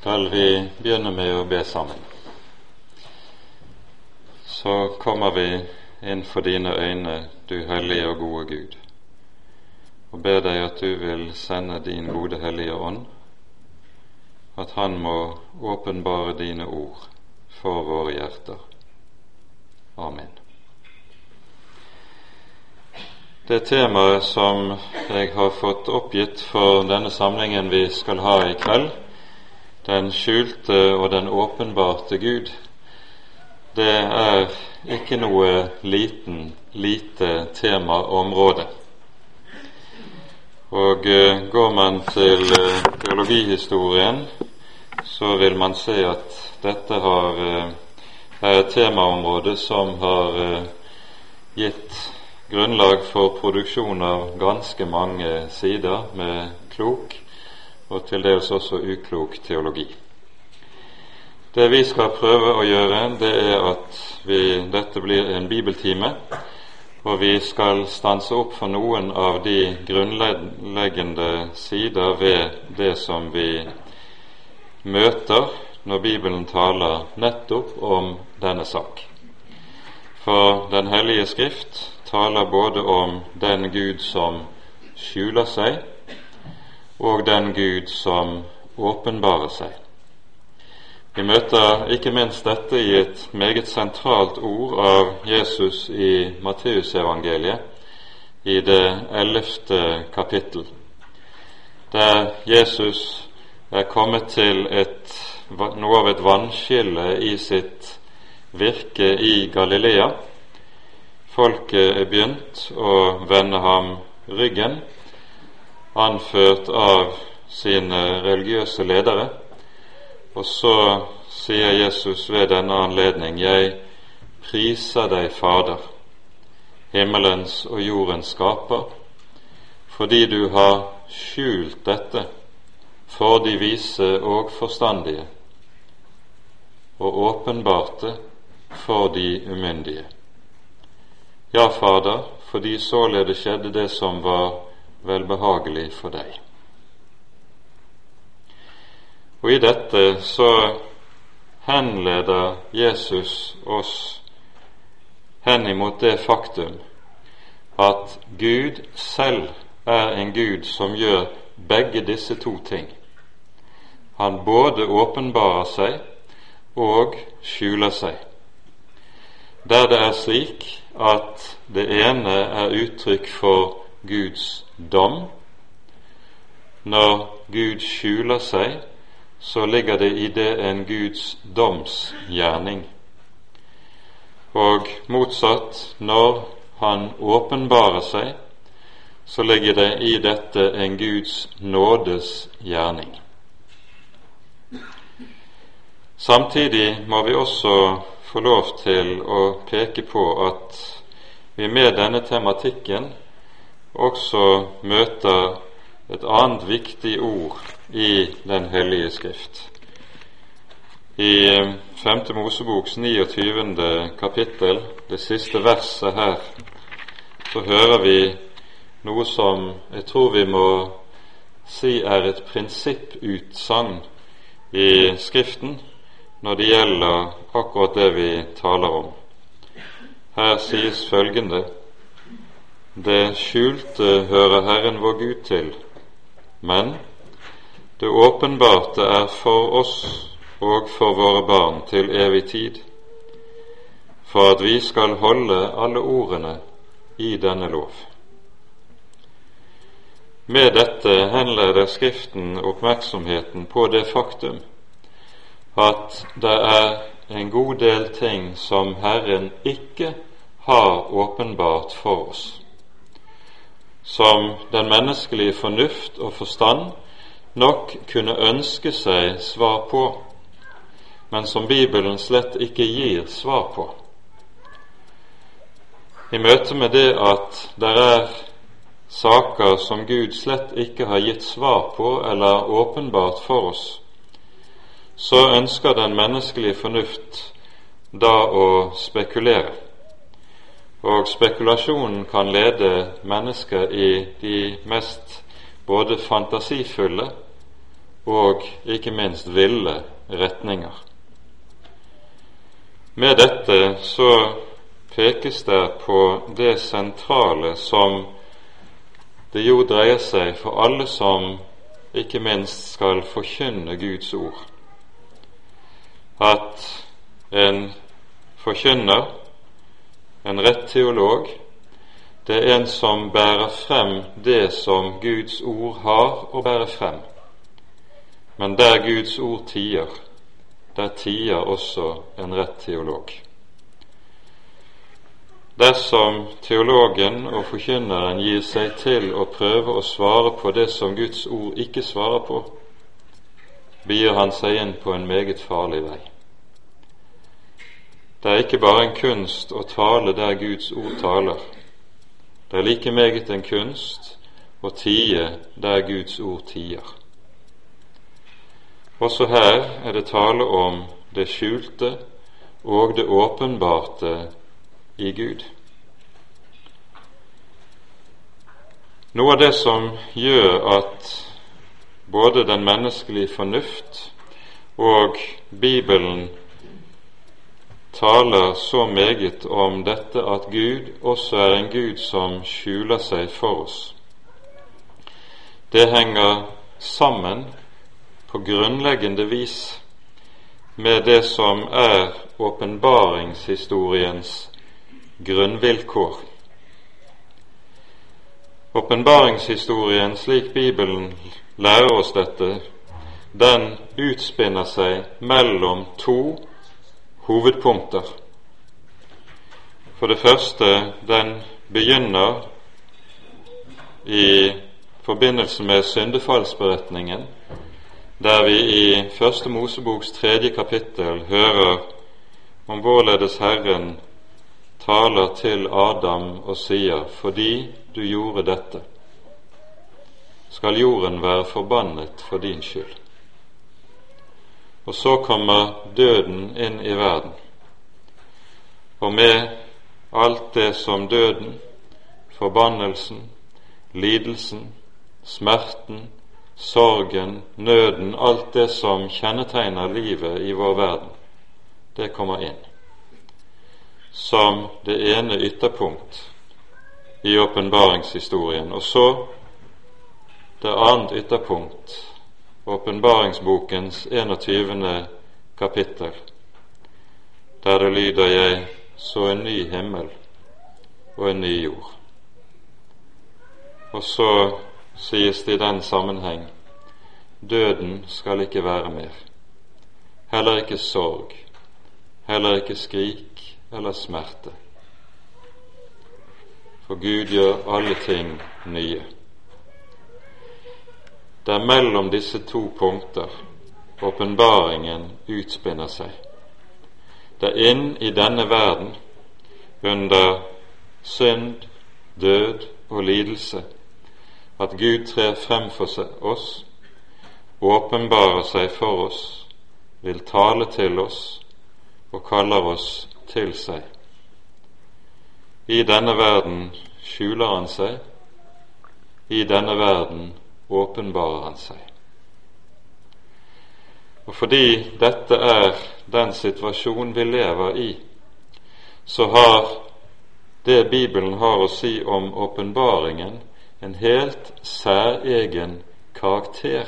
skal vi begynne med å be sammen. Så kommer vi inn for dine øyne, du hellige og gode Gud, og ber deg at du vil sende din gode Hellige Ånd, at Han må åpenbare dine ord for våre hjerter. Amen. Det temaet som jeg har fått oppgitt for denne samlingen vi skal ha i kveld, den skjulte og den åpenbarte Gud, det er ikke noe liten, lite temaområde. Og uh, går man til uh, teologihistorien, så vil man se at dette har, uh, er et temaområde som har gitt grunnlag for produksjon av ganske mange sider med klok og til dels også uklok teologi. Det vi skal prøve å gjøre, det er at vi, dette blir en bibeltime, og vi skal stanse opp for noen av de grunnleggende sider ved det som vi møter når Bibelen taler nettopp om denne sak. For Den hellige Skrift taler både om den Gud som skjuler seg, og den Gud som åpenbarer seg. Vi møter ikke minst dette i et meget sentralt ord av Jesus i Matteusevangeliet, i det ellevte kapittel, der Jesus er kommet til et, noe av et vannskille i sitt virke i Galilea. Folket er begynt å vende ham ryggen anført av sine religiøse ledere. Og så sier Jesus ved denne anledning, Jeg priser deg, Fader, himmelens og jordens skaper, fordi du har skjult dette for de vise og forstandige, og åpenbart det for de umyndige. Ja, Fader, fordi således skjedde det som var velbehagelig for deg. Og i dette så henleder Jesus oss hen imot det faktum at Gud selv er en Gud som gjør begge disse to ting. Han både åpenbarer seg og skjuler seg. Der det er slik at det ene er uttrykk for Guds dom. Når Gud skjuler seg, så ligger det i det en Guds domsgjerning. Og motsatt, når Han åpenbarer seg, så ligger det i dette en Guds nådes gjerning. Samtidig må vi også få lov til å peke på at vi med denne tematikken også møter et annet viktig ord i Den hellige skrift. I 5. Eh, Moseboks 29. kapittel, det siste verset her, så hører vi noe som jeg tror vi må si er et prinsipputsagn i Skriften når det gjelder akkurat det vi taler om. Her sies følgende det skjulte hører Herren vår Gud til, men det åpenbarte er for oss og for våre barn til evig tid, for at vi skal holde alle ordene i denne lov. Med dette henleder Skriften oppmerksomheten på det faktum at det er en god del ting som Herren ikke har åpenbart for oss som den menneskelige fornuft og forstand nok kunne ønske seg svar på, men som Bibelen slett ikke gir svar på. I møte med det at det er saker som Gud slett ikke har gitt svar på eller åpenbart for oss, så ønsker den menneskelige fornuft da å spekulere. Og spekulasjonen kan lede mennesker i de mest både fantasifulle og ikke minst ville retninger. Med dette så pekes det på det sentrale som det jo dreier seg for alle som ikke minst skal forkynne Guds ord, at en forkynner, en rett teolog, det er en som bærer frem det som Guds ord har å bære frem. Men der Guds ord tier, der tier også en rett teolog. Dersom teologen og forkynneren gir seg til å prøve å svare på det som Guds ord ikke svarer på, begir han seg inn på en meget farlig vei. Det er ikke bare en kunst å tale der Guds ord taler. Det er like meget en kunst å tie der Guds ord tier. Også her er det tale om det skjulte og det åpenbarte i Gud. Noe av det som gjør at både den menneskelige fornuft og Bibelen taler så meget om dette at Gud også er en Gud som skjuler seg for oss. Det henger sammen på grunnleggende vis med det som er åpenbaringshistoriens grunnvilkår. Åpenbaringshistorien, slik Bibelen lærer oss dette, den utspinner seg mellom to hovedpunkter. For det første, den begynner i forbindelse med syndefallsberetningen, der vi i Første Moseboks tredje kapittel hører om hvorledes Herren taler til Adam og sier:" Fordi du gjorde dette, skal jorden være forbannet for din skyld. Og så kommer døden inn i verden, og med alt det som døden, forbannelsen, lidelsen, smerten, sorgen, nøden, alt det som kjennetegner livet i vår verden, det kommer inn som det ene ytterpunkt i åpenbaringshistorien. Og så det annet ytterpunkt, åpenbaringsbokens 21. kapittel, der det lyder jeg så en ny himmel og en ny jord. Og så sies det i den sammenheng døden skal ikke være mer, heller ikke sorg, heller ikke skrik, eller smerte. For Gud gjør alle ting nye. Det er mellom disse to punkter åpenbaringen utspinner seg. Det er inn i denne verden, under synd, død og lidelse, at Gud trer frem for oss, åpenbarer seg for oss, vil tale til oss og kaller oss til seg. I denne verden skjuler han seg, i denne verden åpenbarer han seg. Og fordi dette er den situasjonen vi lever i, så har det Bibelen har å si om åpenbaringen, en helt særegen karakter,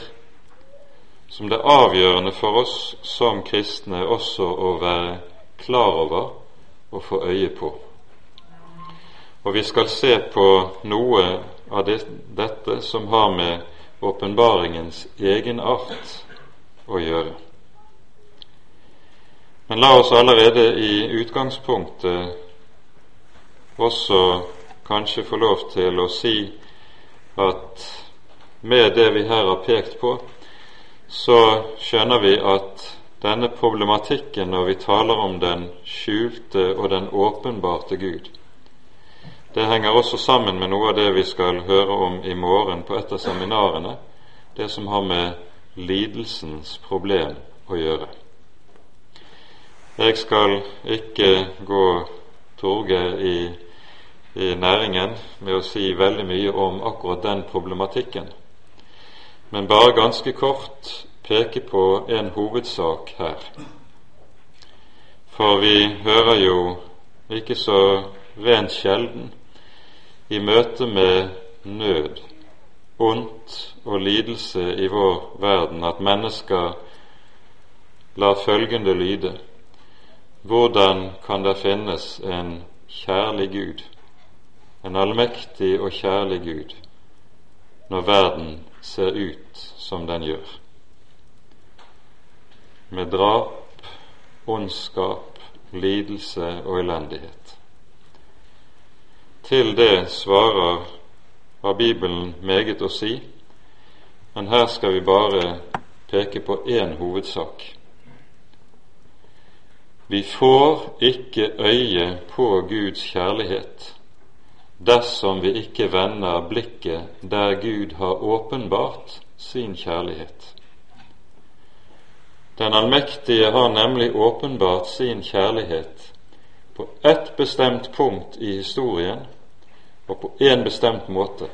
som det er avgjørende for oss som kristne også å være klar over og få øye på. Og vi skal se på noe av dette som har med åpenbaringens egenart å gjøre. Men la oss allerede i utgangspunktet også kanskje få lov til å si at med det vi her har pekt på, så skjønner vi at denne problematikken når vi taler om den skjulte og den åpenbarte Gud. Det henger også sammen med noe av det vi skal høre om i morgen på et av seminarene, det som har med lidelsens problem å gjøre. Jeg skal ikke gå Torgeir i, i næringen med å si veldig mye om akkurat den problematikken. men bare ganske kort peke på en hovedsak her. For vi hører jo ikke så rent sjelden i møte med nød, ondt og lidelse i vår verden at mennesker lar følgende lyde hvordan kan det finnes en kjærlig Gud, en allmektig og kjærlig Gud, når verden ser ut som den gjør? Med drap, ondskap, lidelse og elendighet. Til det svarer har Bibelen meget å si, men her skal vi bare peke på én hovedsak. Vi får ikke øye på Guds kjærlighet dersom vi ikke vender blikket der Gud har åpenbart sin kjærlighet. Den allmektige har nemlig åpenbart sin kjærlighet på ett bestemt punkt i historien og på én bestemt måte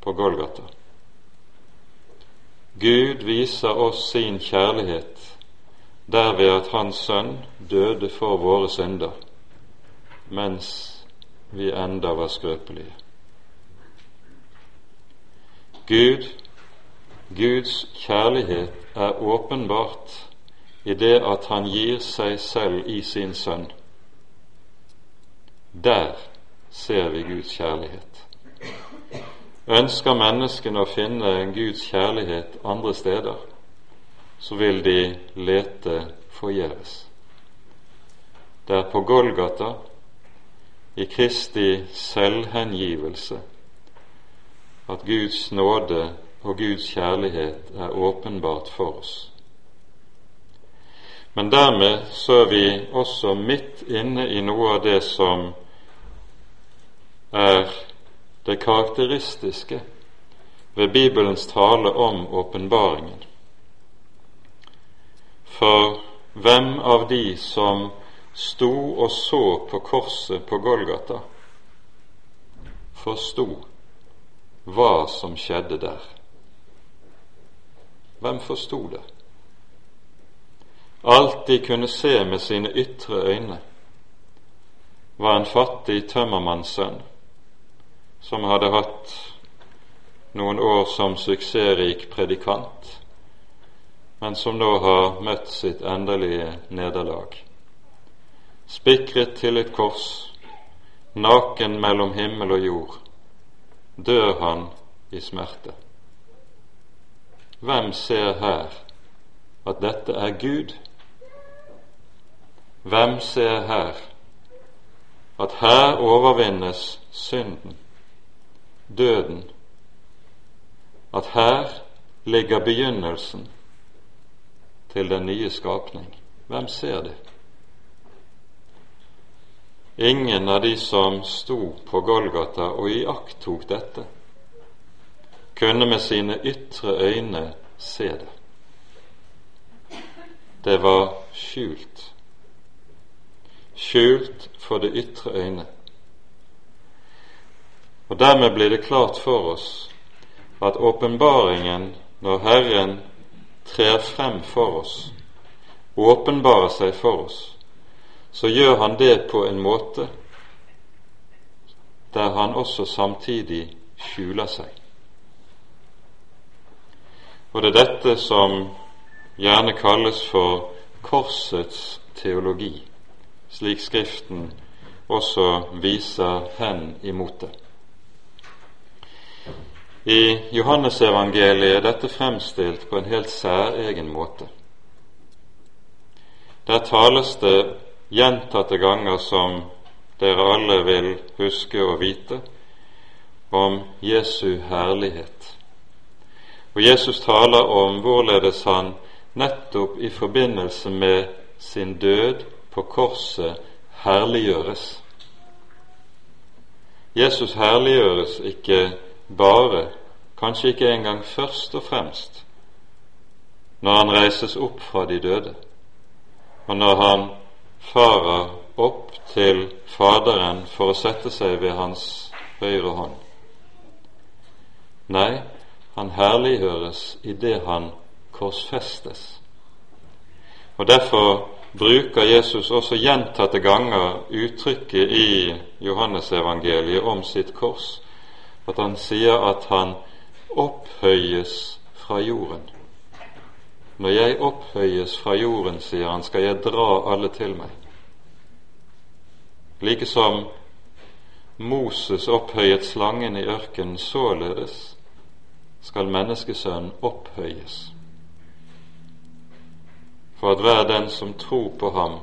på Golgata. Gud viser oss sin kjærlighet derved at Hans Sønn døde for våre synder mens vi enda var skrøpelige. Gud, Guds kjærlighet er åpenbart i det at Han gir seg selv i sin Sønn. Der ser vi Guds kjærlighet. Ønsker menneskene å finne Guds kjærlighet andre steder, så vil de lete forgjeves. Det er på Golgata, i Kristi selvhengivelse, at Guds nåde og Guds kjærlighet er åpenbart for oss. Men dermed så er vi også midt inne i noe av det som er det karakteristiske ved Bibelens tale om åpenbaringen. For hvem av de som sto og så på korset på Golgata, forsto hva som skjedde der? Hvem forsto det? Alt de kunne se med sine ytre øyne, var en fattig tømmermannssønn som hadde hatt noen år som suksessrik predikant, men som nå har møtt sitt endelige nederlag. Spikret til et kors, naken mellom himmel og jord, dør han i smerte. Hvem ser her at dette er Gud? Hvem ser her at her overvinnes synden, døden, at her ligger begynnelsen til den nye skapning. Hvem ser det? Ingen av de som sto på Golgata og iakttok dette, kunne med sine ytre øyne se det. Det var skjult. Skjult for det ytre øyne. Og Dermed blir det klart for oss at åpenbaringen, når Herren trer frem for oss, åpenbarer seg for oss, så gjør han det på en måte der han også samtidig skjuler seg. Og det er dette som gjerne kalles for korsets teologi, slik Skriften også viser hen imot det. I Johannesevangeliet er dette fremstilt på en helt særegen måte. Der tales det gjentatte ganger, som dere alle vil huske og vite, om Jesu herlighet. Og Jesus taler om hvorledes han nettopp i forbindelse med sin død på korset herliggjøres. Jesus herliggjøres ikke bare, kanskje ikke engang først og fremst, når han reises opp fra de døde, og når han farer opp til Faderen for å sette seg ved hans høyre hånd. Nei, han herliggjøres det han korsfestes. Og Derfor bruker Jesus også gjentatte ganger uttrykket i Johannesevangeliet om sitt kors, at han sier at han opphøyes fra jorden. Når jeg opphøyes fra jorden, sier han, skal jeg dra alle til meg. Like som Moses opphøyet slangen i ørkenen, således skal menneskesønnen opphøyes, for at hver den som tror på ham,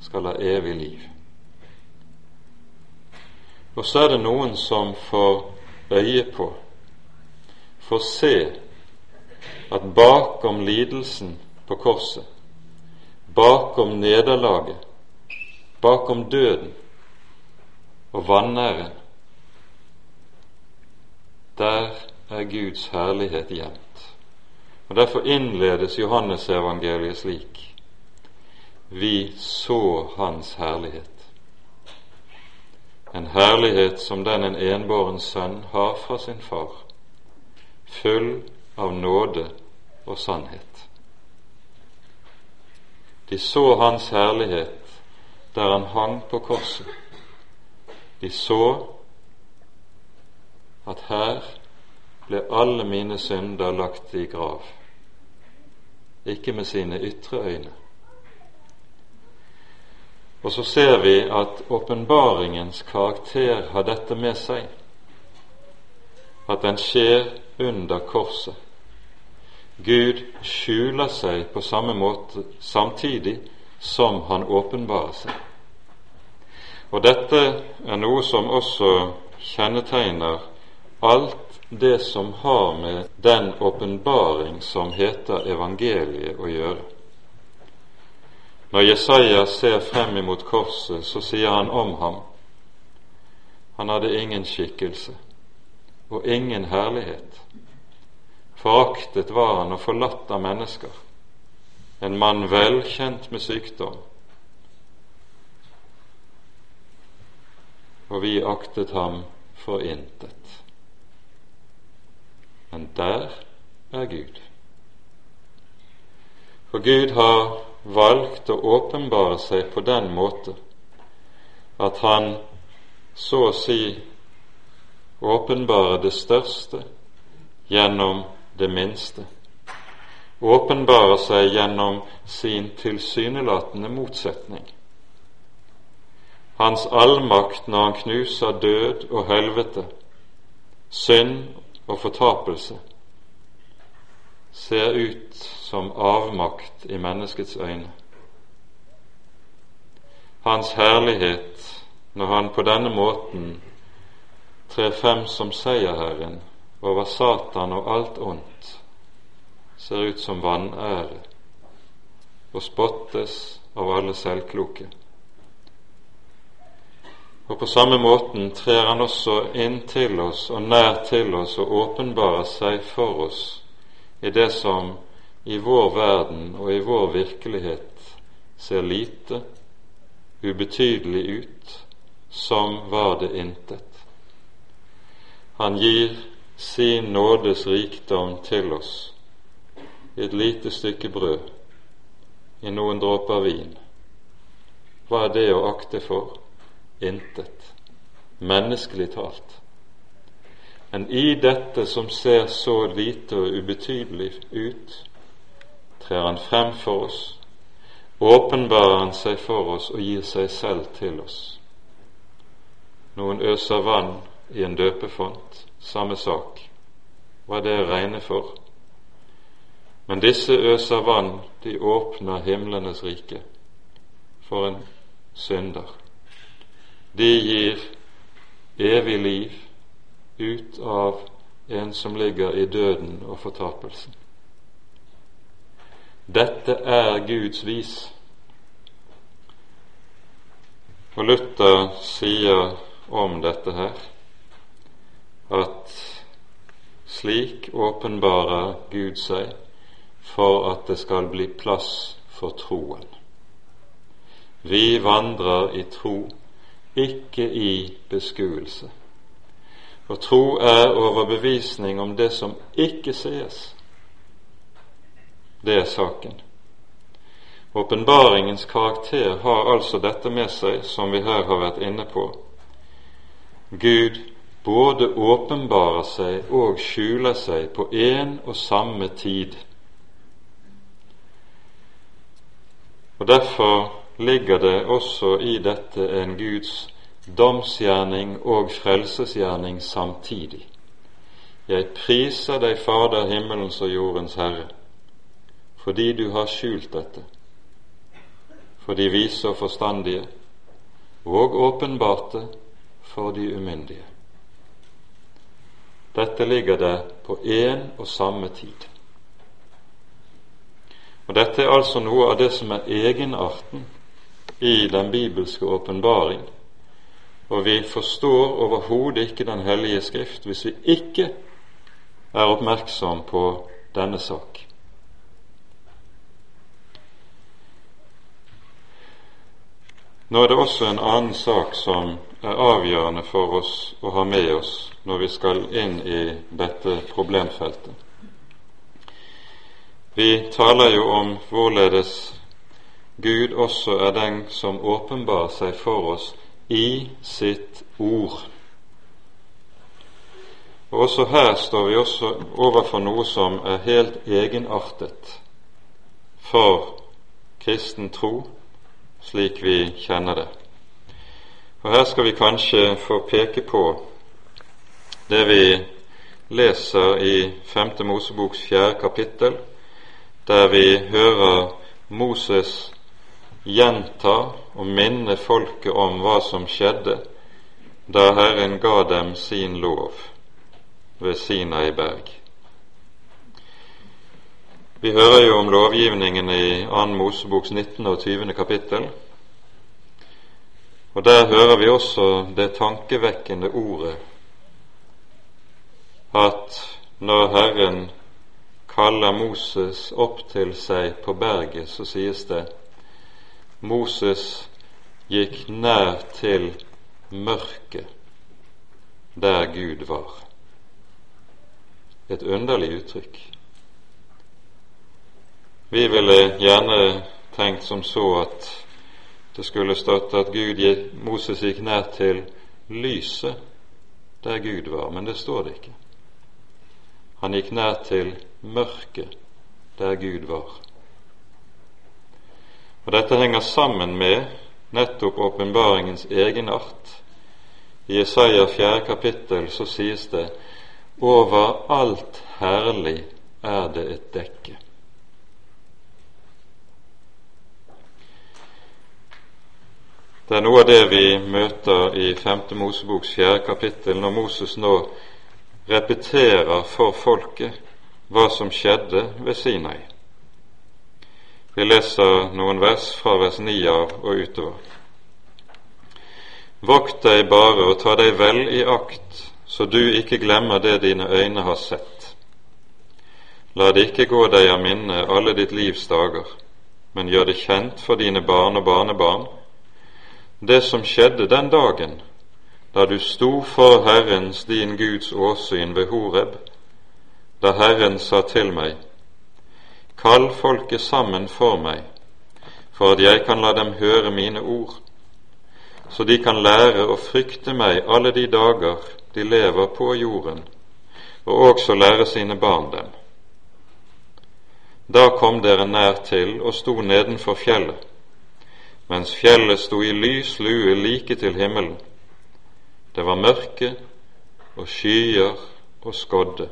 skal ha evig liv. Og så er det noen som får øye på, får se at bakom lidelsen på korset, bakom nederlaget, bakom døden og vanæren, der er Guds herlighet gjemt. Og Derfor innledes Johannesevangeliet slik Vi så Hans herlighet. En herlighet som den en enbåren sønn har fra sin far, full av nåde og sannhet. De så Hans herlighet der han hang på korset. De så at her ble alle mine synder lagt i grav, ikke med sine ytre øyne. Og så ser vi at åpenbaringens karakter har dette med seg, at den skjer under korset. Gud skjuler seg på samme måte samtidig som han åpenbarer seg. Og dette er noe som også kjennetegner alt det som har med den åpenbaring som heter evangeliet, å gjøre. Når Jesaja ser frem imot korset, så sier han om ham han hadde ingen skikkelse og ingen herlighet. Foraktet var han og forlatt av mennesker, en mann velkjent med sykdom. Og vi aktet ham for intet men der er Gud. For Gud har valgt å åpenbare seg på den måte at han så å si åpenbarer det største gjennom det minste, åpenbarer seg gjennom sin tilsynelatende motsetning. Hans allmakt når han knuser død og helvete, synd og fortapelse ser ut som avmakt i menneskets øyne. Hans herlighet, når han på denne måten trer frem som seierherren over Satan og alt ondt, ser ut som vanære og spottes av alle selvkloke. Og på samme måten trer han også inn til oss og nær til oss og åpenbarer seg for oss i det som i vår verden og i vår virkelighet ser lite, ubetydelig ut, som var det intet. Han gir sin nådes rikdom til oss i et lite stykke brød, i noen dråper vin. Hva er det å akte for? intet, menneskelig talt. Men i dette som ser så lite og ubetydelig ut, trer han frem for oss, åpenbarer han seg for oss og gir seg selv til oss. Noen øser vann i en døpefont, samme sak. Hva er det å regne for? Men disse øser vann, de åpner himlenes rike for en synder de gir evig liv ut av en som ligger i døden og fortapelsen. Dette er Guds vis. Og Luther sier om dette her at slik åpenbarer Gud seg for at det skal bli plass for troen. Vi vandrer i tro ikke i beskuelse. For tro er overbevisning om det som ikke sees. Det er saken. Åpenbaringens karakter har altså dette med seg, som vi her har vært inne på. Gud både åpenbarer seg og skjuler seg på én og samme tid. Og Derfor ligger det også i dette en Guds domsgjerning og frelsesgjerning samtidig. Jeg priser deg, Fader himmelens og jordens Herre, fordi du har skjult dette for de vise og forstandige, og åpenbarte for de umyndige. Dette ligger det på én og samme tid. Og Dette er altså noe av det som er egenarten i den bibelske åpenbaring. Og vi forstår overhodet ikke Den hellige Skrift hvis vi ikke er oppmerksom på denne sak. Nå er det også en annen sak som er avgjørende for oss å ha med oss når vi skal inn i dette problemfeltet. Vi taler jo om hvorledes Gud også er den som åpenbarer seg for oss i sitt ord. Og Også her står vi også overfor noe som er helt egenartet for kristen tro slik vi kjenner det. Og Her skal vi kanskje få peke på det vi leser i Femte Moseboks fjerde kapittel, der vi hører Moses gjenta og minne folket om hva som skjedde da Herren ga dem sin lov ved Sinai berg. Vi hører jo om lovgivningen i 2. Moseboks 19. og 20. kapittel. Og der hører vi også det tankevekkende ordet at når Herren kaller Moses opp til seg på berget, så sies det Moses gikk nær til mørket der Gud var. Et underlig uttrykk. Vi ville gjerne tenkt som så at det skulle stått at Gud, Moses gikk nær til lyset der Gud var, men det står det ikke. Han gikk nær til mørket der Gud var. Og Dette henger sammen med nettopp åpenbaringens egenart. I Jesaja 4. kapittel så sies det over alt herlig er det et dekke. Det er noe av det vi møter i 5. Moseboks 4. kapittel, når Moses nå repeterer for folket hva som skjedde ved Sinai. Vi leser noen vers fra vers 9 av og utover. Vokt deg bare og ta deg vel i akt, så du ikke glemmer det dine øyne har sett. La det ikke gå deg av minne alle ditt livs dager, men gjør det kjent for dine barn og barnebarn, det som skjedde den dagen da du sto for Herrens, din Guds åsyn ved Horeb, da Herren sa til meg, Kall folket sammen for meg, for at jeg kan la dem høre mine ord, så de kan lære å frykte meg alle de dager de lever på jorden, og også lære sine barn dem. Da kom dere nær til og sto nedenfor fjellet mens fjellet sto i lys lue like til himmelen. Det var mørke og skyer og skodde.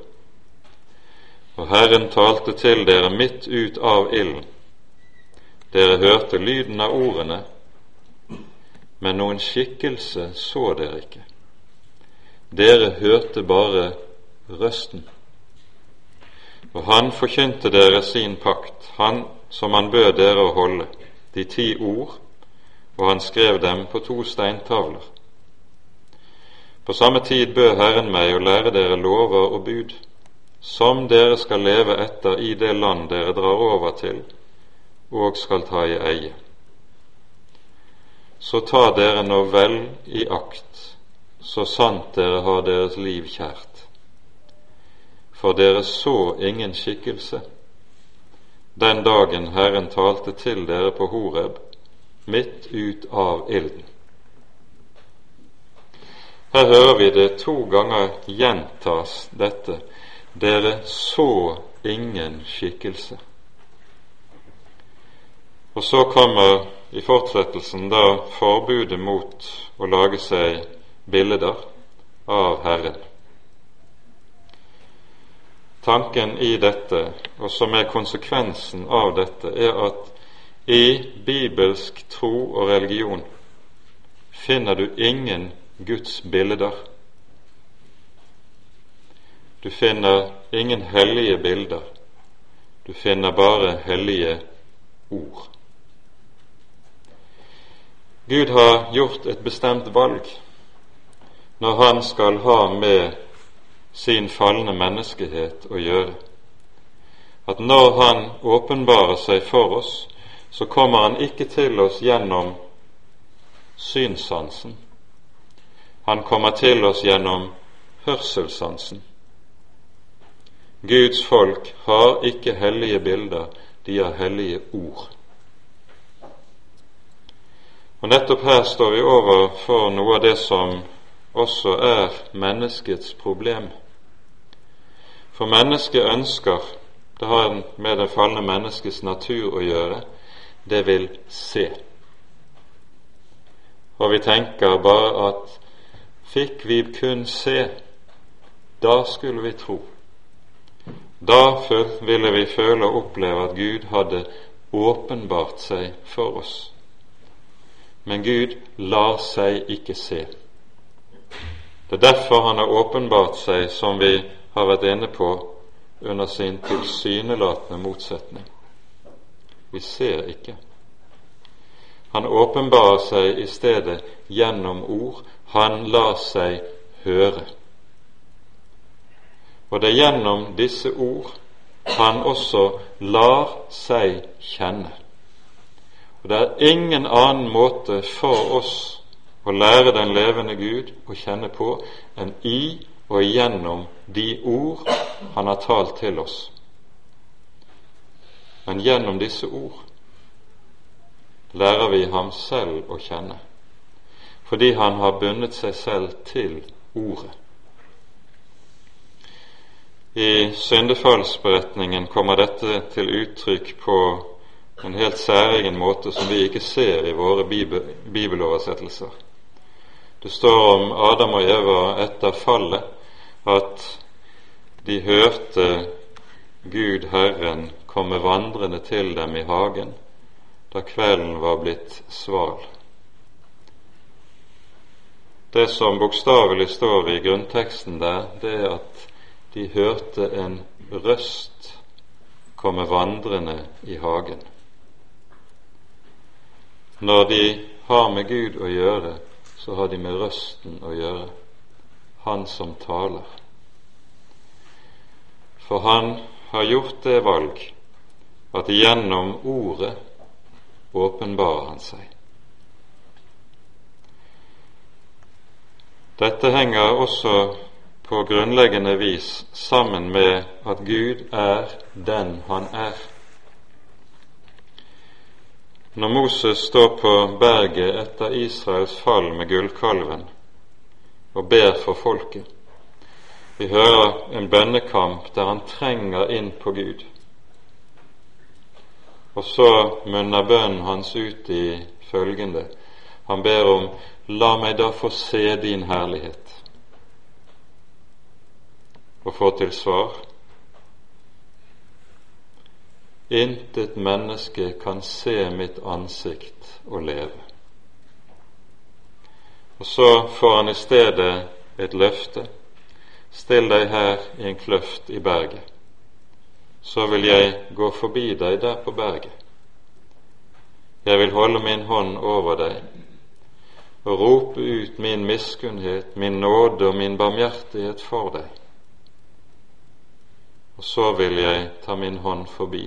Og Herren talte til dere midt ut av ilden. Dere hørte lyden av ordene, men noen skikkelse så dere ikke. Dere hørte bare røsten. Og han forkynte dere sin pakt, han som han bød dere å holde, de ti ord og han skrev dem på to steintavler. På samme tid bød Herren meg å lære dere lover og bud, som dere skal leve etter i det land dere drar over til og skal ta i eie. Så ta dere nå vel i akt, så sant dere har deres liv kjært. For dere så ingen skikkelse den dagen Herren talte til dere på Horeb, midt ut av ilden. Her hører vi det to ganger gjentas dette. Dere så ingen skikkelse. Og så kommer i fortsettelsen da forbudet mot å lage seg bilder av Herren. Tanken i dette, og som er konsekvensen av dette, er at i bibelsk tro og religion finner du ingen Guds bilder. Du finner ingen hellige bilder. Du finner bare hellige ord. Gud har gjort et bestemt valg når han skal ha med sin falne menneskehet å gjøre. At når han åpenbarer seg for oss, så kommer han ikke til oss gjennom synssansen. Han kommer til oss gjennom hørselssansen. Guds folk har ikke hellige bilder, de har hellige ord. Og nettopp her står vi overfor noe av det som også er menneskets problem. For mennesket ønsker, det har med det falne menneskets natur å gjøre, det vil se. Og vi tenker bare at fikk vi kun se, da skulle vi tro. Da ville vi føle og oppleve at Gud hadde åpenbart seg for oss men Gud lar seg ikke se. Det er derfor Han har åpenbart seg, som vi har vært inne på, under sin tilsynelatende motsetning. Vi ser ikke. Han åpenbarer seg i stedet gjennom ord. Han lar seg høre. Og det er gjennom disse ord han også lar seg kjenne. Og det er ingen annen måte for oss å lære den levende Gud å kjenne på enn i og gjennom de ord Han har talt til oss. Men gjennom disse ord lærer vi ham selv å kjenne, fordi han har bundet seg selv til Ordet. I syndefallsberetningen kommer dette til uttrykk på en helt særegen måte som vi ikke ser i våre bibeloversettelser. Det står om Adam og Eva etter fallet at de hørte Gud Herren komme vandrende til dem i hagen da kvelden var blitt sval. Det som bokstavelig står i grunnteksten der, det er at de hørte en røst komme vandrende i hagen. Når de har med Gud å gjøre, så har de med røsten å gjøre, Han som taler. For han har gjort det valg at gjennom Ordet åpenbarer han seg. Dette henger også på grunnleggende vis sammen med at Gud er den han er. Når Moses står på berget etter Israels fall med gullkalven og ber for folket, vi hører en bønnekamp der han trenger inn på Gud. Og så munner bønnen hans ut i følgende. Han ber om La meg da få se din herlighet. Og få til svar Intet menneske kan se mitt ansikt og leve. Og så får han i stedet et løfte. Still deg her i en kløft i berget, så vil jeg gå forbi deg der på berget. Jeg vil holde min hånd over deg og rope ut min miskunnhet, min nåde og min barmhjertighet for deg. Og så vil jeg ta min hånd forbi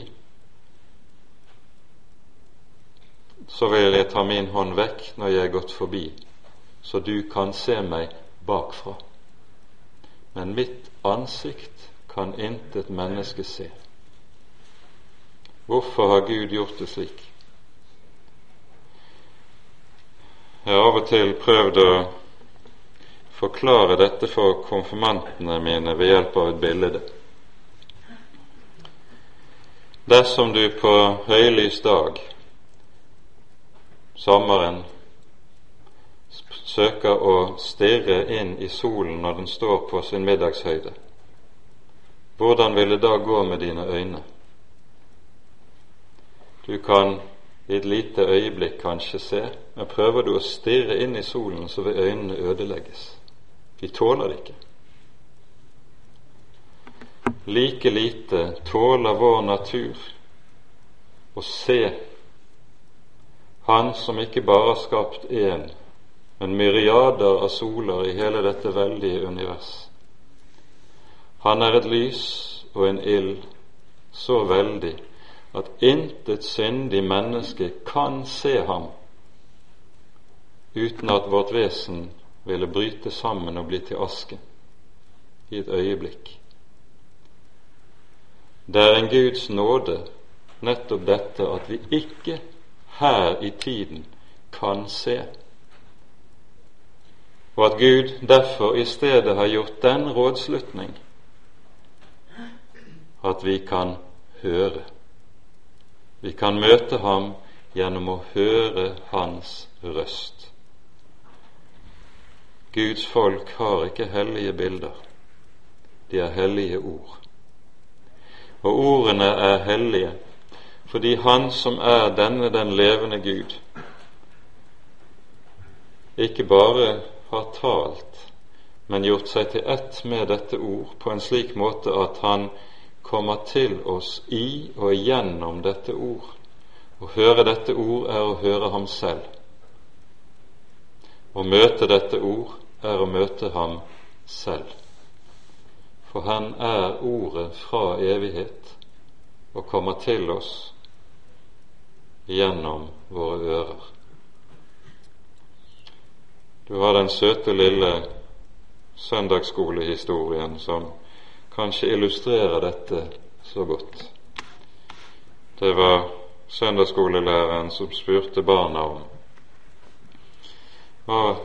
så vil jeg ta min hånd vekk når jeg er gått forbi, så du kan se meg bakfra. Men mitt ansikt kan intet menneske se. Hvorfor har Gud gjort det slik? Jeg har av og til prøvd å forklare dette for konfirmantene mine ved hjelp av et bilde. Dersom du på høylys dag, sommeren, søker å stirre inn i solen når den står på sin middagshøyde, hvordan vil det da gå med dine øyne? Du kan i et lite øyeblikk kanskje se, men prøver du å stirre inn i solen, så vil øynene ødelegges. De tåler det ikke. Like lite tåler vår natur å se Han som ikke bare har skapt én, men myriader av soler i hele dette veldige univers. Han er et lys og en ild så veldig at intet syndig menneske kan se ham uten at vårt vesen ville bryte sammen og bli til aske i et øyeblikk. Det er en Guds nåde nettopp dette at vi ikke her i tiden kan se, og at Gud derfor i stedet har gjort den rådslutning at vi kan høre. Vi kan møte ham gjennom å høre hans røst. Guds folk har ikke hellige bilder, de er hellige ord. Og ordene er hellige fordi Han som er denne den levende Gud, ikke bare har talt, men gjort seg til ett med dette ord på en slik måte at han kommer til oss i og gjennom dette ord. Å høre dette ord er å høre ham selv. Å møte dette ord er å møte ham selv. For han er ordet fra evighet og kommer til oss gjennom våre ører. Du har den søte lille søndagsskolehistorien som kanskje illustrerer dette så godt. Det var søndagsskolelæreren som spurte barna om hva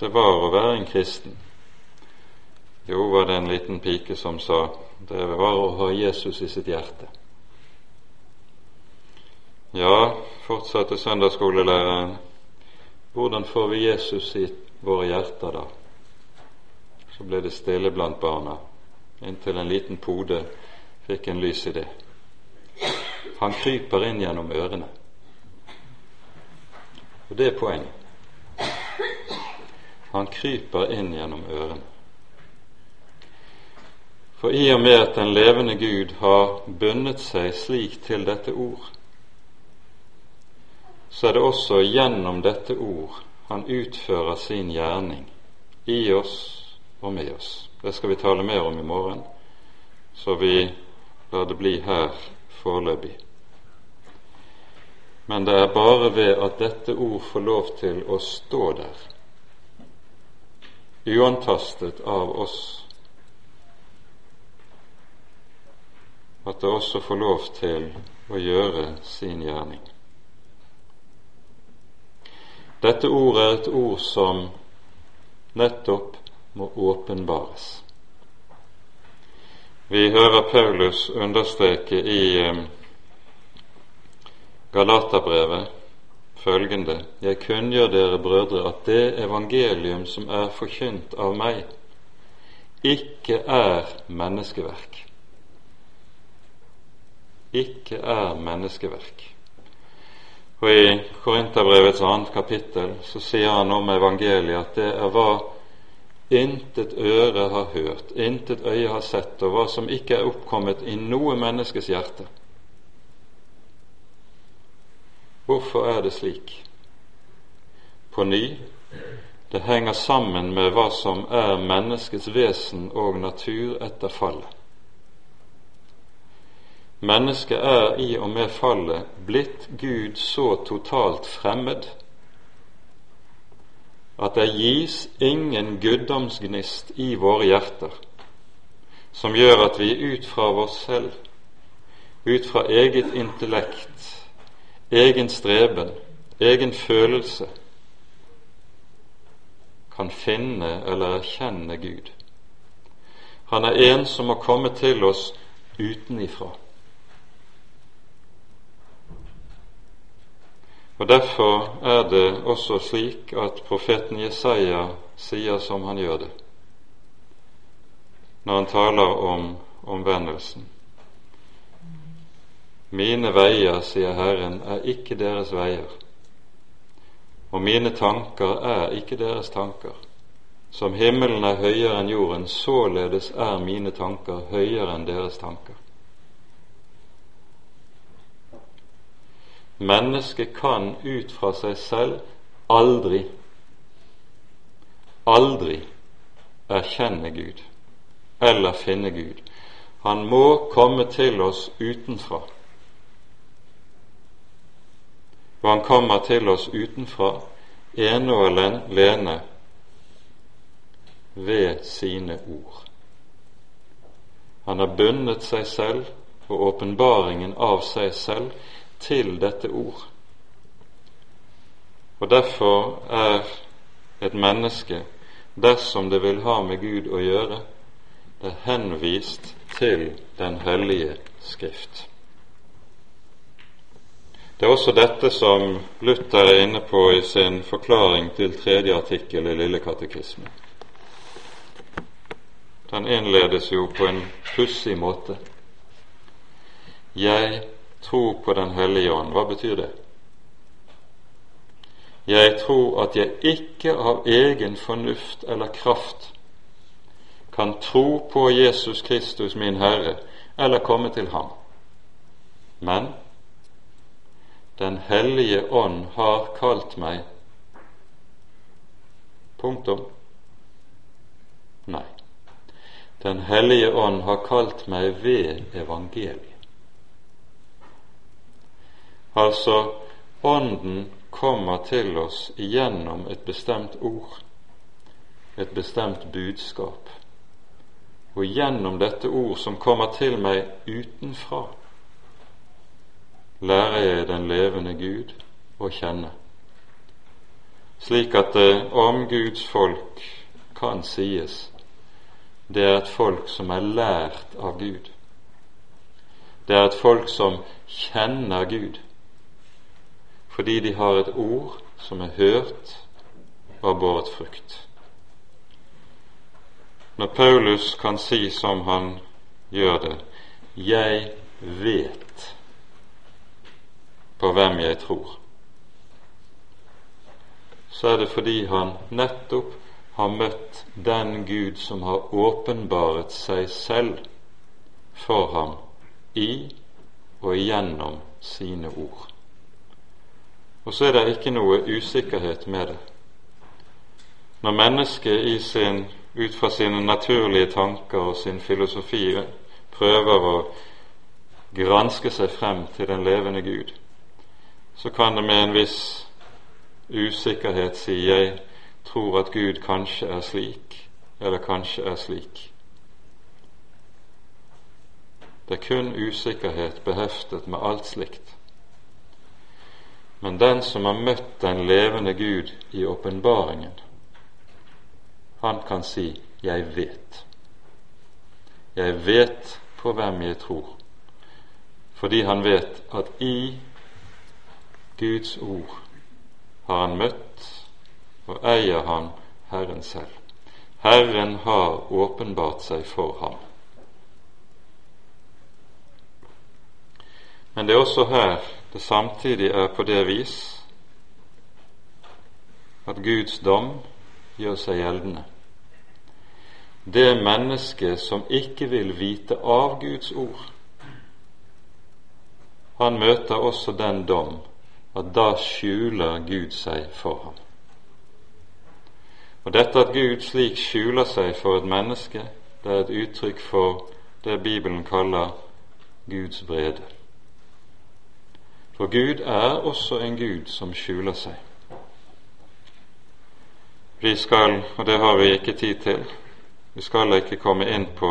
det var å være en kristen. Jo, var det en liten pike som sa det var å ha Jesus i sitt hjerte. Ja, fortsatte søndagsskolelæreren, hvordan får vi Jesus i våre hjerter da? Så ble det stille blant barna inntil en liten pode fikk en lys idé. Han kryper inn gjennom ørene. Og det er poenget. Han kryper inn gjennom ørene. For i og med at den levende Gud har bundet seg slik til dette ord, så er det også gjennom dette ord han utfører sin gjerning i oss og med oss. Det skal vi tale mer om i morgen, så vi lar det bli her foreløpig. Men det er bare ved at dette ord får lov til å stå der, uantastet av oss, at det også får lov til å gjøre sin gjerning. Dette ordet er et ord som nettopp må åpenbares. Vi hører Paulus understreke i eh, Galaterbrevet følgende Jeg kunngjør dere brødre at det evangelium som er forkynt av meg, ikke er menneskeverk. Ikke er menneskeverk. Og I Korinterbrevets annet kapittel så sier han om evangeliet at det er hva intet øre har hørt, intet øye har sett, og hva som ikke er oppkommet i noe menneskes hjerte. Hvorfor er det slik? På ny, det henger sammen med hva som er menneskets vesen og natur etter fallet. Mennesket er i og med fallet blitt Gud så totalt fremmed at det gis ingen guddomsgnist i våre hjerter som gjør at vi ut fra oss selv, ut fra eget intellekt, egen streben, egen følelse, kan finne eller erkjenne Gud. Han er en som må komme til oss utenifra. Og Derfor er det også slik at profeten Jesaja sier som han gjør det, når han taler om omvendelsen. Mine veier, sier Herren, er ikke deres veier, og mine tanker er ikke deres tanker. Som himmelen er høyere enn jorden, således er mine tanker høyere enn deres tanker. Mennesket kan ut fra seg selv aldri, aldri erkjenne Gud eller finne Gud. Han må komme til oss utenfra. Og han kommer til oss utenfra ene og alene ved sine ord. Han har bundet seg selv og åpenbaringen av seg selv til dette ord. Og derfor er et menneske, dersom det vil ha med Gud å gjøre, det er henvist til Den hellige Skrift. Det er også dette som Luther er inne på i sin forklaring til tredje artikkel i Lille katekisme. Den innledes jo på en pussig måte. Jeg tro på Den hellige ånd. Hva betyr det? Jeg tror at jeg ikke av egen fornuft eller kraft kan tro på Jesus Kristus, min Herre, eller komme til Ham. Men Den hellige ånd har kalt meg Punktum. Nei. Den hellige ånd har kalt meg ved evangeliet. Altså, Ånden kommer til oss igjennom et bestemt ord, et bestemt budskap. Og gjennom dette ord som kommer til meg utenfra, lærer jeg den levende Gud å kjenne, slik at det om Guds folk kan sies det er et folk som er lært av Gud. Det er et folk som kjenner Gud fordi de har et ord som er hørt og har båret frukt. Når Paulus kan si som han gjør det 'Jeg vet på hvem jeg tror', så er det fordi han nettopp har møtt den Gud som har åpenbaret seg selv for ham i og igjennom sine ord. Og så er det ikke noe usikkerhet med det. Når mennesket i sin, ut fra sine naturlige tanker og sin filosofi prøver å granske seg frem til den levende Gud, så kan det med en viss usikkerhet si jeg tror at Gud kanskje er slik, eller kanskje er slik. Det er kun usikkerhet beheftet med alt slikt. Men den som har møtt den levende Gud i åpenbaringen, han kan si 'Jeg vet'. Jeg vet på hvem jeg tror, fordi han vet at i Guds ord har han møtt og eier han Herren selv. Herren har åpenbart seg for ham. Men det er også her det samtidig er på det vis at Guds dom gjør seg gjeldende. Det mennesket som ikke vil vite av Guds ord, han møter også den dom at da skjuler Gud seg for ham. Og dette at Gud slik skjuler seg for et menneske, det er et uttrykk for det Bibelen kaller Guds vrede. For Gud er også en Gud som skjuler seg. Vi skal, og det har vi ikke tid til, vi skal ikke komme inn på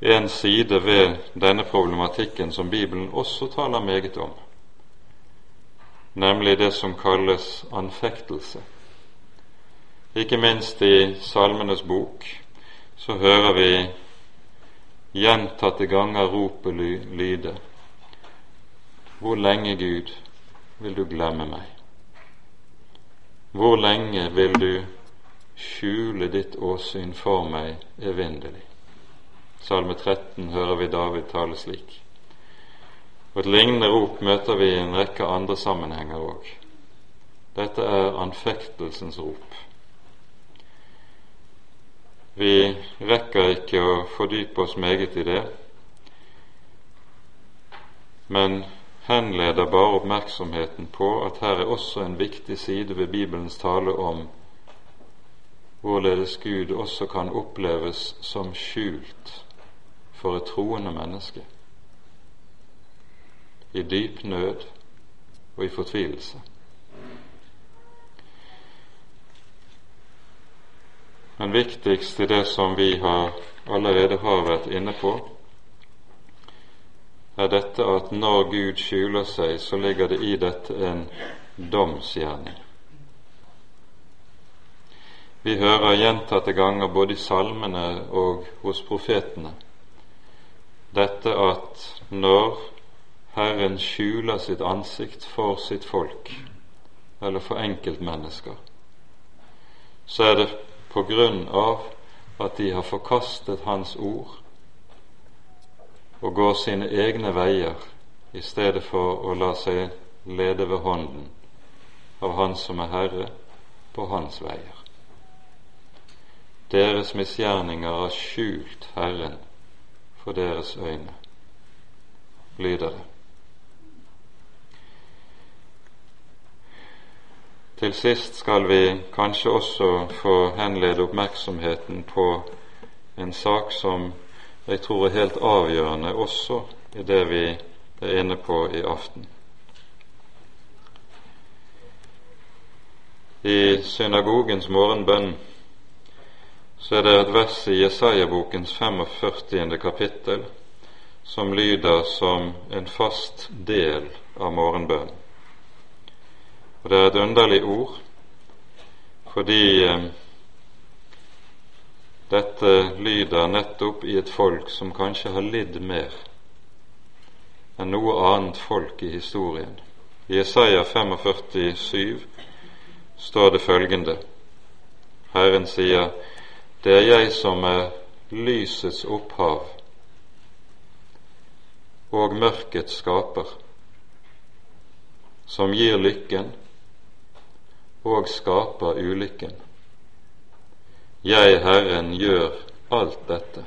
en side ved denne problematikken som Bibelen også taler meget om, nemlig det som kalles anfektelse. Ikke minst i Salmenes bok så hører vi gjentatte ganger ropet lyde Hvor lenge, Gud, vil du glemme meg? Hvor lenge vil du skjule ditt åsyn for meg evinnelig? Salme 13 hører vi David tale slik. Og Et lignende rop møter vi i en rekke andre sammenhenger òg. Dette er anfektelsens rop. Vi rekker ikke å fordype oss meget i det, men henleder bare oppmerksomheten på at her er også en viktig side ved Bibelens tale om hvorledes Gud også kan oppleves som skjult for et troende menneske i dyp nød og i fortvilelse. Men viktigst i det som vi har allerede har vært inne på, er dette at når Gud skjuler seg, så ligger det i dette en domsgjerning. Vi hører gjentatte ganger både i salmene og hos profetene dette at når Herren skjuler sitt ansikt for sitt folk, eller for enkeltmennesker, så er det på grunn av at de har forkastet Hans ord og går sine egne veier i stedet for å la seg lede ved hånden av Han som er Herre, på Hans veier. Deres misgjerninger har skjult Herren for deres øyne, lyder det. Til sist skal vi kanskje også få henlede oppmerksomheten på en sak som jeg tror er helt avgjørende også i det vi er inne på i aften. I synagogens morgenbønn så er det et vers i Jesaja-bokens 45. kapittel som lyder som en fast del av morgenbønnen. Og Det er et underlig ord, fordi eh, dette lyder nettopp i et folk som kanskje har lidd mer enn noe annet folk i historien. I Jesaja 45,7 står det følgende Herren sier det er jeg som er lysets opphav og mørkets skaper, som gir lykken og skaper ulykken. Jeg, Herren, gjør alt dette.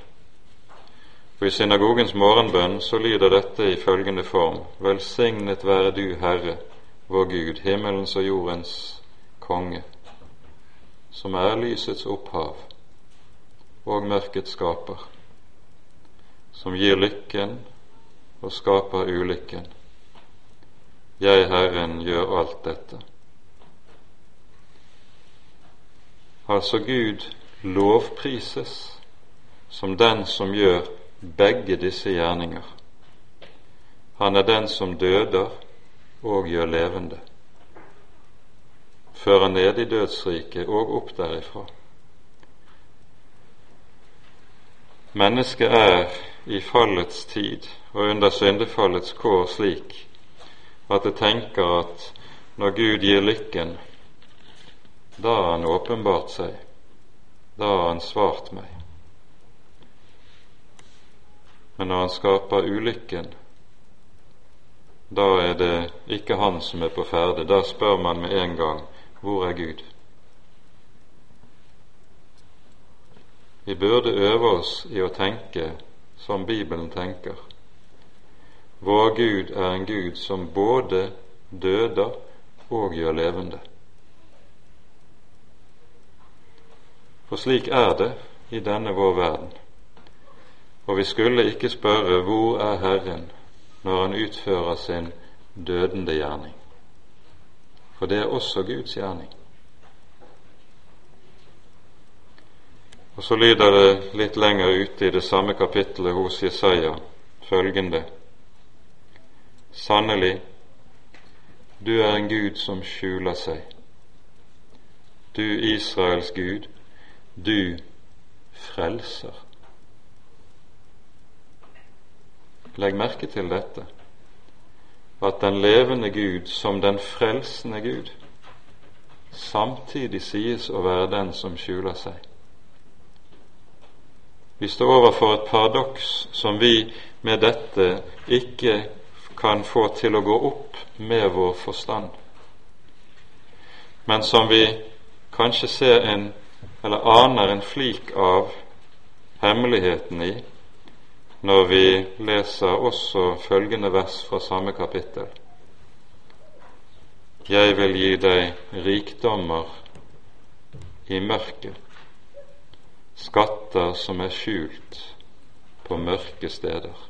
Og I synagogens morgenbønn så lyder dette i følgende form.: Velsignet være du, Herre, vår Gud, himmelens og jordens konge, som er lysets opphav og mørkets skaper, som gir lykken og skaper ulykken. Jeg, Herren, gjør alt dette. Altså Gud lovprises som den som gjør begge disse gjerninger. Han er den som døder og gjør levende, fører ned i dødsriket og opp derifra. Mennesket er i fallets tid og under syndefallets kår slik at det tenker at når Gud gir lykken, da har Han åpenbart seg, da har Han svart meg. Men når Han skaper ulykken, da er det ikke Han som er på ferde. Da spør man med en gang hvor er Gud? Vi burde øve oss i å tenke som Bibelen tenker. Vår Gud er en Gud som både døder og gjør levende. For slik er det i denne vår verden. Og vi skulle ikke spørre hvor er Herren når Han utfører sin dødende gjerning. For det er også Guds gjerning. Og så lyder det litt lenger ute i det samme kapittelet hos Jesaja følgende Sannelig, du er en Gud som skjuler seg. Du Israels Gud, du frelser. Legg merke til dette, at den levende Gud som den frelsende Gud samtidig sies å være den som skjuler seg. Vi står overfor et paradoks som vi med dette ikke kan få til å gå opp med vår forstand, men som vi kanskje ser en eller aner en flik av hemmeligheten i når vi leser også følgende vers fra samme kapittel. Jeg vil gi deg rikdommer i mørket, skatter som er skjult på mørke steder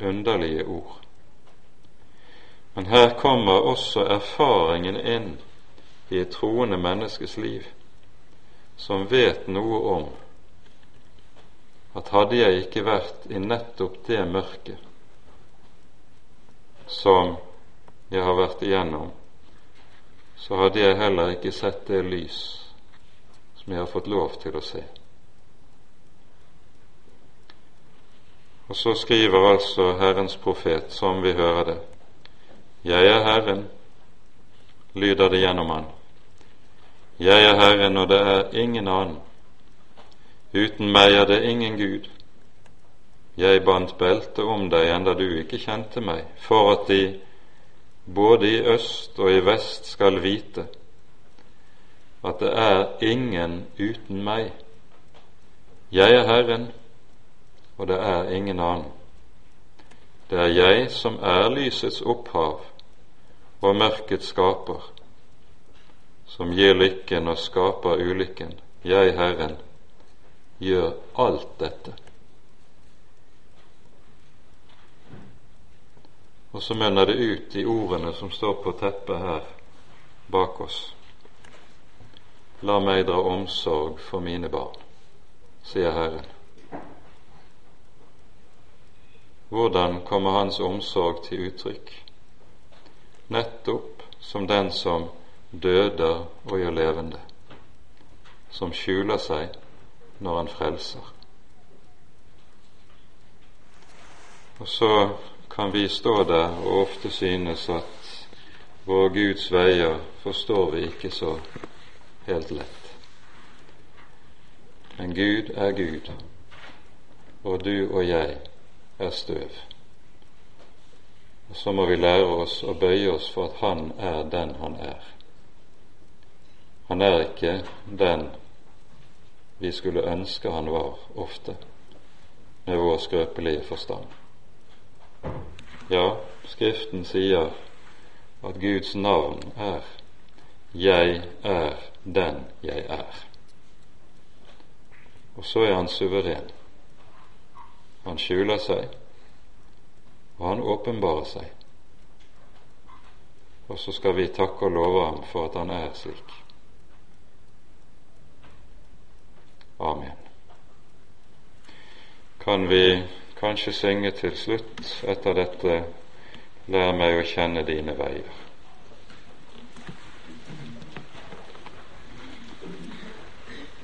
underlige ord. Men her kommer også erfaringen inn i et troende menneskes liv, som vet noe om at hadde jeg ikke vært i nettopp det mørket som jeg har vært igjennom, så hadde jeg heller ikke sett det lys som jeg har fått lov til å se. Og så skriver altså Herrens profet, som vi hører det. Jeg er Herren, lyder det gjennom Han. Jeg er Herren, og det er ingen annen. Uten meg er det ingen Gud. Jeg bandt belte om deg enda du ikke kjente meg, for at de både i øst og i vest skal vite at det er ingen uten meg. Jeg er Herren, og det er ingen annen. Det er jeg som er lysets opphav og mørkets skaper, som gir lykken og skaper ulykken. Jeg, Herren, gjør alt dette. Og så munner det ut i ordene som står på teppet her bak oss. La meg dra omsorg for mine barn, sier Herren. Hvordan kommer Hans omsorg til uttrykk? Nettopp som den som døder og gjør levende, som skjuler seg når han frelser. Og så kan vi stå der og ofte synes at vår Guds veier forstår vi ikke så helt lett. Men Gud er Gud, og du og jeg er støv. Og så må vi lære oss å bøye oss for at Han er den Han er. Han er ikke den vi skulle ønske han var ofte, med vår skrøpelige forstand. Ja, Skriften sier at Guds navn er 'Jeg er den jeg er'. Og så er han suveren. Han skjuler seg, og han åpenbarer seg. Og så skal vi takke og love ham for at han er slik. Amen. Kan vi kanskje synge til slutt etter dette Lær meg å kjenne dine veier.